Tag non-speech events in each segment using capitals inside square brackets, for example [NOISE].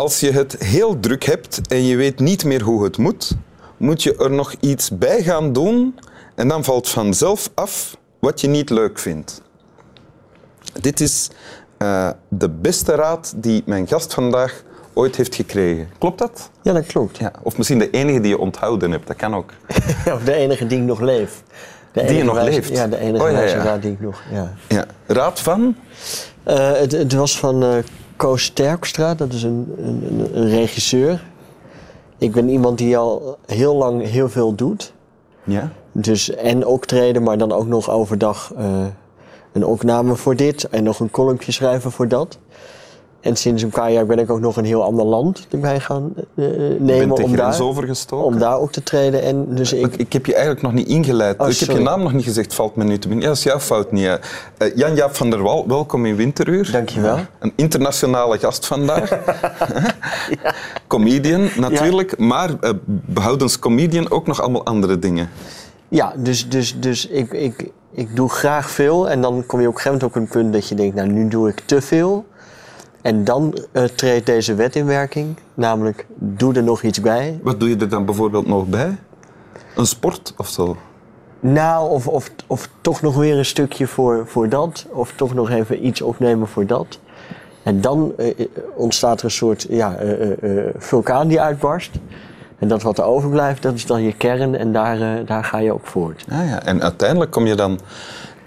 als je het heel druk hebt en je weet niet meer hoe het moet, moet je er nog iets bij gaan doen en dan valt vanzelf af wat je niet leuk vindt. Dit is uh, de beste raad die mijn gast vandaag ooit heeft gekregen. Klopt dat? Ja, dat klopt. Ja. Of misschien de enige die je onthouden hebt, dat kan ook. [LAUGHS] of de enige die ik nog leef. De die je nog leeft? Ja, de enige oh, ja, ja. raad die ik nog... Ja. ja. Raad van? Uh, het, het, was van uh, Koos Sterkstra, dat is een, een, een, regisseur. Ik ben iemand die al heel lang heel veel doet. Ja? Dus en ook treden, maar dan ook nog overdag uh, een opname voor dit en nog een columnje schrijven voor dat. En sinds een paar jaar ben ik ook nog een heel ander land erbij gaan uh, nemen. om daar? Om daar ook te treden. En dus ik... ik heb je eigenlijk nog niet ingeleid. Oh, ik heb je naam nog niet gezegd, valt me nu te binnen. Ja, dat is jouw fout niet. Uh, Jan-Jaap van der Wal, welkom in Winteruur. Dankjewel. een internationale gast vandaag. [LAUGHS] [LAUGHS] ja. Comedian natuurlijk, ja. maar uh, behoudens comedian ook nog allemaal andere dingen. Ja, dus, dus, dus ik, ik, ik doe graag veel. En dan kom je op een gegeven moment op een punt dat je denkt, nou nu doe ik te veel. En dan uh, treedt deze wet in werking, namelijk doe er nog iets bij. Wat doe je er dan bijvoorbeeld nog bij? Een sport of zo? Nou, of, of, of toch nog weer een stukje voor, voor dat, of toch nog even iets opnemen voor dat. En dan uh, ontstaat er een soort ja, uh, vulkaan die uitbarst. En dat wat er overblijft, dat is dan je kern en daar, daar ga je ook voort. Ah, ja. En uiteindelijk kom je dan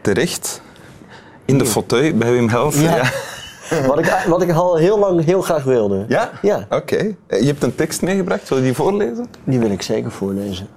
terecht in de fauteuil bij Wim Helsen. ja. [LAUGHS] wat, ik, wat ik al heel lang heel graag wilde. Ja? Ja. Oké. Eh, je hebt een tekst meegebracht. Wil je die voorlezen? Die wil ik zeker voorlezen.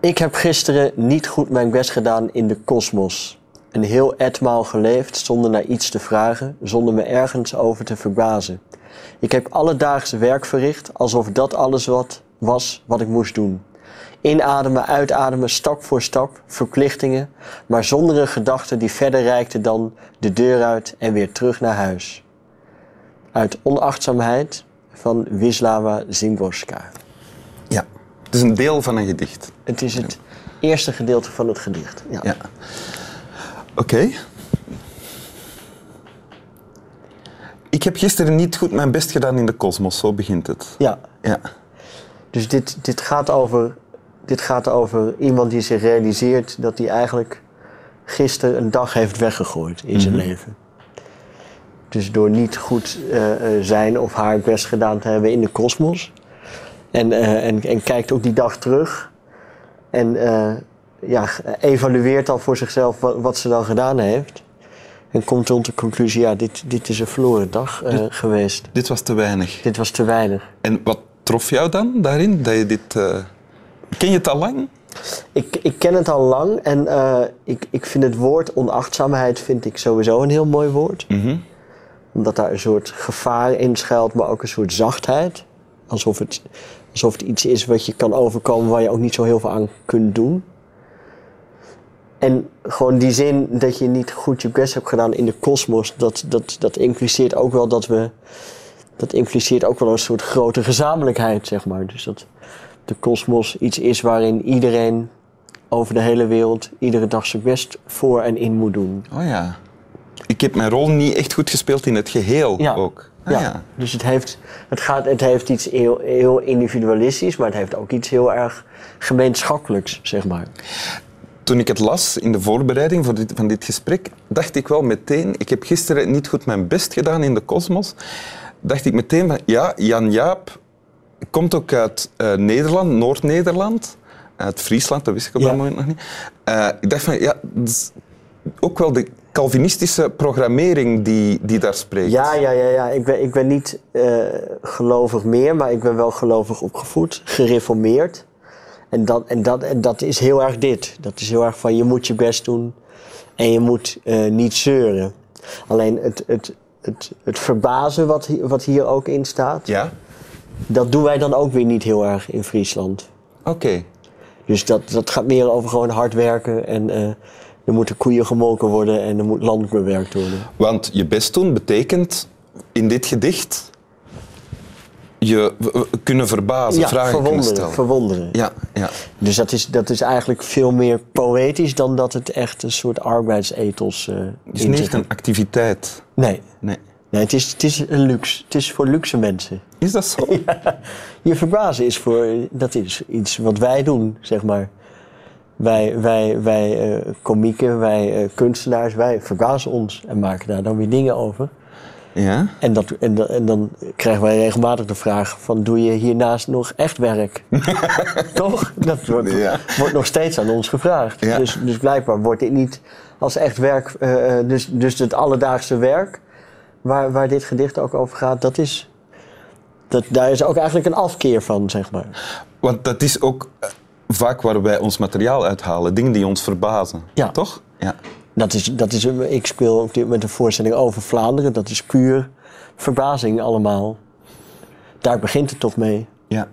Ik heb gisteren niet goed mijn best gedaan in de kosmos. Een heel etmaal geleefd zonder naar iets te vragen, zonder me ergens over te verbazen. Ik heb alledaagse werk verricht alsof dat alles wat was wat ik moest doen. Inademen, uitademen, stap voor stap, verplichtingen, maar zonder een gedachte die verder reikte dan de deur uit en weer terug naar huis. Uit onachtzaamheid van Wisława Zimborska. Ja, het is een deel van een gedicht. Het is het eerste gedeelte van het gedicht. Ja. ja. Oké. Ik heb gisteren niet goed mijn best gedaan in de kosmos, zo begint het. Ja. ja. Dus dit, dit gaat over dit gaat over iemand die zich realiseert dat hij eigenlijk gisteren een dag heeft weggegooid in zijn mhm. leven. Dus door niet goed uh, zijn of haar best gedaan te hebben in de kosmos. En, uh, en, en, kijkt ook die dag terug. En ja, evalueert dan voor zichzelf wat, wat, ze dan gedaan heeft. En komt tot de conclusie, ja, dit, dit is een verloren dag geweest. Dit was te weinig. Dit was te weinig. En wat trof jou dan daarin, dat je dit Ken je het al lang? Ik, ik ken het al lang en uh, ik, ik vind het woord onachtzaamheid vind ik sowieso een heel mooi woord. Mm Omdat daar een soort gevaar in schuilt, maar ook een soort zachtheid. Alsof het, alsof het iets is wat je kan overkomen waar je ook niet zo heel veel aan kunt doen. En gewoon die zin dat je niet goed je best hebt gedaan in de kosmos, dat, dat, dat impliceert ook wel dat we. Dat impliceert ook wel een soort grote gezamenlijkheid, zeg maar. Dus dat, de kosmos iets is waarin iedereen over de hele wereld iedere dag zijn best voor en in moet doen. Oh ja. Ik heb mijn rol niet echt goed gespeeld in het geheel ja. ook. Ah, ja. ja. dus het heeft, het, gaat, het heeft iets heel, heel individualistisch, maar het heeft ook iets heel erg gemeenschappelijks, zeg maar. Toen ik het las in de voorbereiding voor dit, van dit gesprek, dacht ik wel meteen, ik heb gisteren niet goed mijn best gedaan in de kosmos, dacht ik meteen van, ja, Jan Jaap komt ook uit uh, Nederland, Noord-Nederland. Uit Friesland, dat wist ik op dat moment nog niet. Uh, ik dacht van, ja, ook wel de Calvinistische programmering die, die daar spreekt. Ja, ja, ja, ja. Ik, ben, ik ben niet uh, gelovig meer, maar ik ben wel gelovig opgevoed, gereformeerd. En dat, en, dat, en dat is heel erg dit. Dat is heel erg van je moet je best doen en je moet uh, niet zeuren. Alleen het, het, het, het verbazen wat, wat hier ook in staat. Ja dat doen wij dan ook weer niet heel erg in Friesland. Oké. Dus dat, dat gaat meer over gewoon hard werken en uh, er moeten koeien gemolken worden en er moet land bewerkt worden. Want je best doen betekent in dit gedicht je kunnen verbazen, ja, vragen verwonderen, kunnen stellen. verwonderen. Ja, ja. Dus dat is, dat is eigenlijk veel meer poëtisch dan dat het echt een soort arbeidsethos uh, Het is niet echt een activiteit. Nee. nee. Nee, het is, het is een luxe. Het is voor luxe mensen. Is dat zo? [LAUGHS] Je verbazen is voor, dat is iets wat wij doen, zeg maar. Wij, wij, wij uh, komieken, wij uh, kunstenaars, wij verbazen ons en maken daar dan weer dingen over. Ja? En, dat, en, dat, en dan krijgen wij regelmatig de vraag van, doe je hiernaast nog echt werk? [LAUGHS] Toch? Dat wordt, Ja. wordt nog steeds aan ons gevraagd. Ja. Dus, dus blijkbaar wordt dit niet als echt werk, eh, eh, dus, dus het alledaagse werk, waar, waar dit gedicht ook over gaat, dat is, dat, daar is ook eigenlijk een afkeer van, zeg maar. Want dat is ook eh, vaak waar wij ons materiaal uithalen. Dingen die ons verbazen. Ja. Toch? Ja. Dat is, dat is, ik speel op dit moment een voorstelling over Vlaanderen. Dat is puur verbazing allemaal. Daar begint het toch mee. Ja.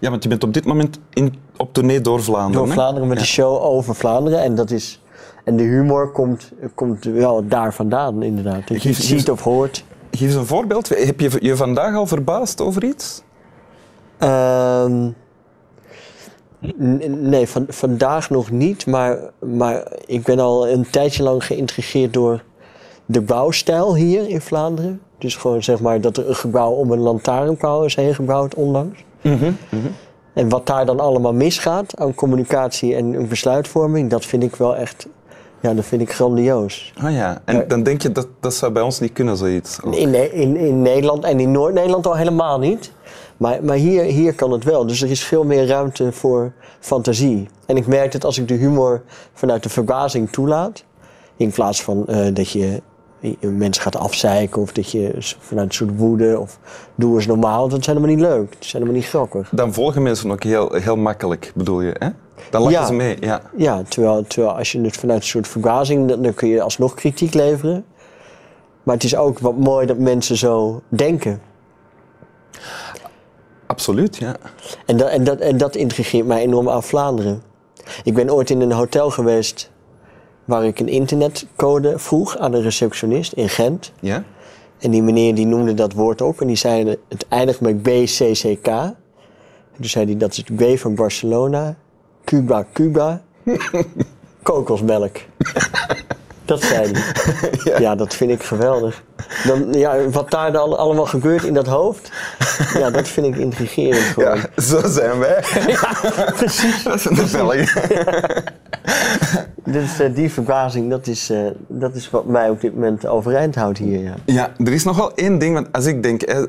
ja, want je bent op dit moment in, op tournee door Vlaanderen. Door hè? Vlaanderen met Ja. een show over Vlaanderen. En, dat is, en de humor komt, komt wel daar vandaan, inderdaad. Dat je het ziet of hoort. Geef eens een voorbeeld. Heb je je vandaag al verbaasd over iets? Ehm, nee, van, vandaag nog niet. Maar, maar ik ben al een tijdje lang geïntrigeerd door de bouwstijl hier in Vlaanderen. Dus gewoon zeg maar dat er een gebouw om een lantaarnpaal is heen gebouwd onlangs. En wat daar dan allemaal misgaat aan communicatie en besluitvorming, dat vind ik wel echt, ja, dat vind ik grandioos. Ah ja, en Ja. dan denk je dat dat zou bij ons niet kunnen, zoiets. ook. In, in, in Nederland en in Noord-Nederland al helemaal niet. Maar, maar hier, hier kan het wel. Dus er is veel meer ruimte voor fantasie. En ik merk dat als ik de humor vanuit de verbazing toelaat, in plaats van eh, dat je mensen gaat afzeiken of dat je vanuit een soort woede of doe eens normaal, dat is helemaal niet leuk. Dat is helemaal niet grappig. Dan volgen mensen ook heel, heel makkelijk, bedoel je? Hè? Dan lachen Ja. ze mee. Ja. Ja, terwijl, terwijl als je het vanuit een soort verbazing, dan, dan kun je alsnog kritiek leveren. Maar het is ook wat mooi dat mensen zo denken. Absoluut, ja. En dat, en, dat, en dat intrigeert mij enorm aan Vlaanderen. Ik ben ooit in een hotel geweest waar ik een internetcode vroeg aan een receptionist in Gent. ja? En die meneer die noemde dat woord op en die zei het eindigt met BCCK. En toen zei hij dat is B van Barcelona, Cuba, Cuba, [LAUGHS] kokosmelk. [LAUGHS] Dat zei hij. Ja. dat vind ik geweldig. Dan, ja, wat daar dan allemaal gebeurt in dat hoofd, ja, dat vind ik intrigerend gewoon. Ja, zo zijn wij. [LAUGHS] Precies. Dat de Belgen. [LAUGHS] Dus die verbazing, dat is, eh, dat is wat mij op dit moment overeind houdt hier. Ja. Ja, er is nog wel één ding, want als ik denk,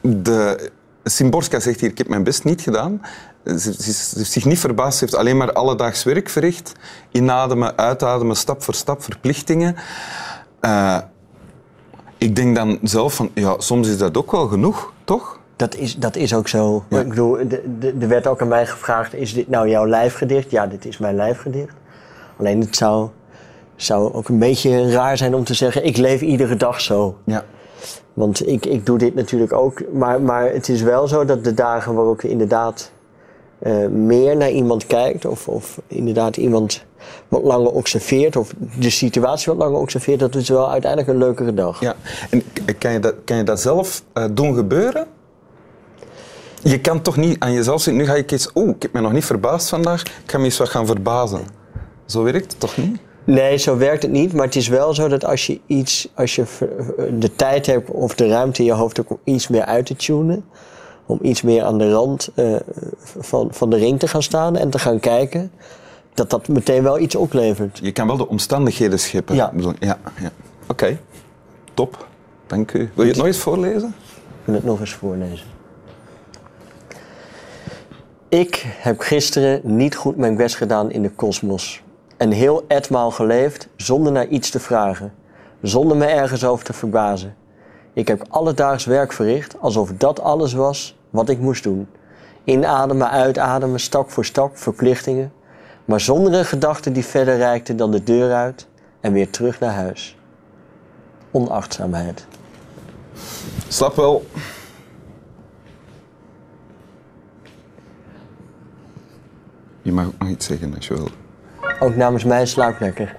de Simborska zegt hier, ik heb mijn best niet gedaan. Ze heeft zich niet verbaasd, ze heeft alleen maar alledaags werk verricht. Inademen, uitademen, stap voor stap, verplichtingen. Eh, ik denk dan zelf van, ja, soms is dat ook wel genoeg, toch? Dat, is, dat is ook zo. Ja. Ik bedoel, er werd ook aan mij gevraagd, is dit nou jouw lijfgedicht? Ja, dit is mijn lijfgedicht. Alleen het zou, zou ook een beetje raar zijn om te zeggen, ik leef iedere dag zo. Ja. Want ik, ik doe dit natuurlijk ook. Maar, maar het is wel zo dat de dagen waarop je inderdaad eh, meer naar iemand kijkt, of, of inderdaad iemand wat langer observeert, of de situatie wat langer observeert, dat is wel uiteindelijk een leukere dag. ja. En kan je dat, kan je dat zelf eh, doen gebeuren? Je kan toch niet aan jezelf zeggen, nu ga ik iets... Oeh, ik heb me nog niet verbaasd vandaag, ik ga me eens wat gaan verbazen. Zo werkt het toch niet? Nee, zo werkt het niet. Maar het is wel zo dat als je iets, als je de tijd hebt of de ruimte in je hoofd ook om iets meer uit te tunen, om iets meer aan de rand eh, van, van de ring te gaan staan en te gaan kijken, dat dat meteen wel iets oplevert. Je kan wel de omstandigheden scheppen. Ja. Ja, ja. Oké, top. Dank u. Wil je het nog eens voorlezen? Ik wil het nog eens voorlezen. Ik heb gisteren niet goed mijn best gedaan in de kosmos. En heel etmaal geleefd zonder naar iets te vragen. Zonder me ergens over te verbazen. Ik heb alledaags werk verricht alsof dat alles was wat ik moest doen. Inademen, uitademen, stap voor stap, verplichtingen. Maar zonder een gedachte die verder reikte dan de deur uit en weer terug naar huis. Onachtzaamheid. Slap wel. Mag ook nog iets zeggen als je wil. Ook namens mij slaap lekker.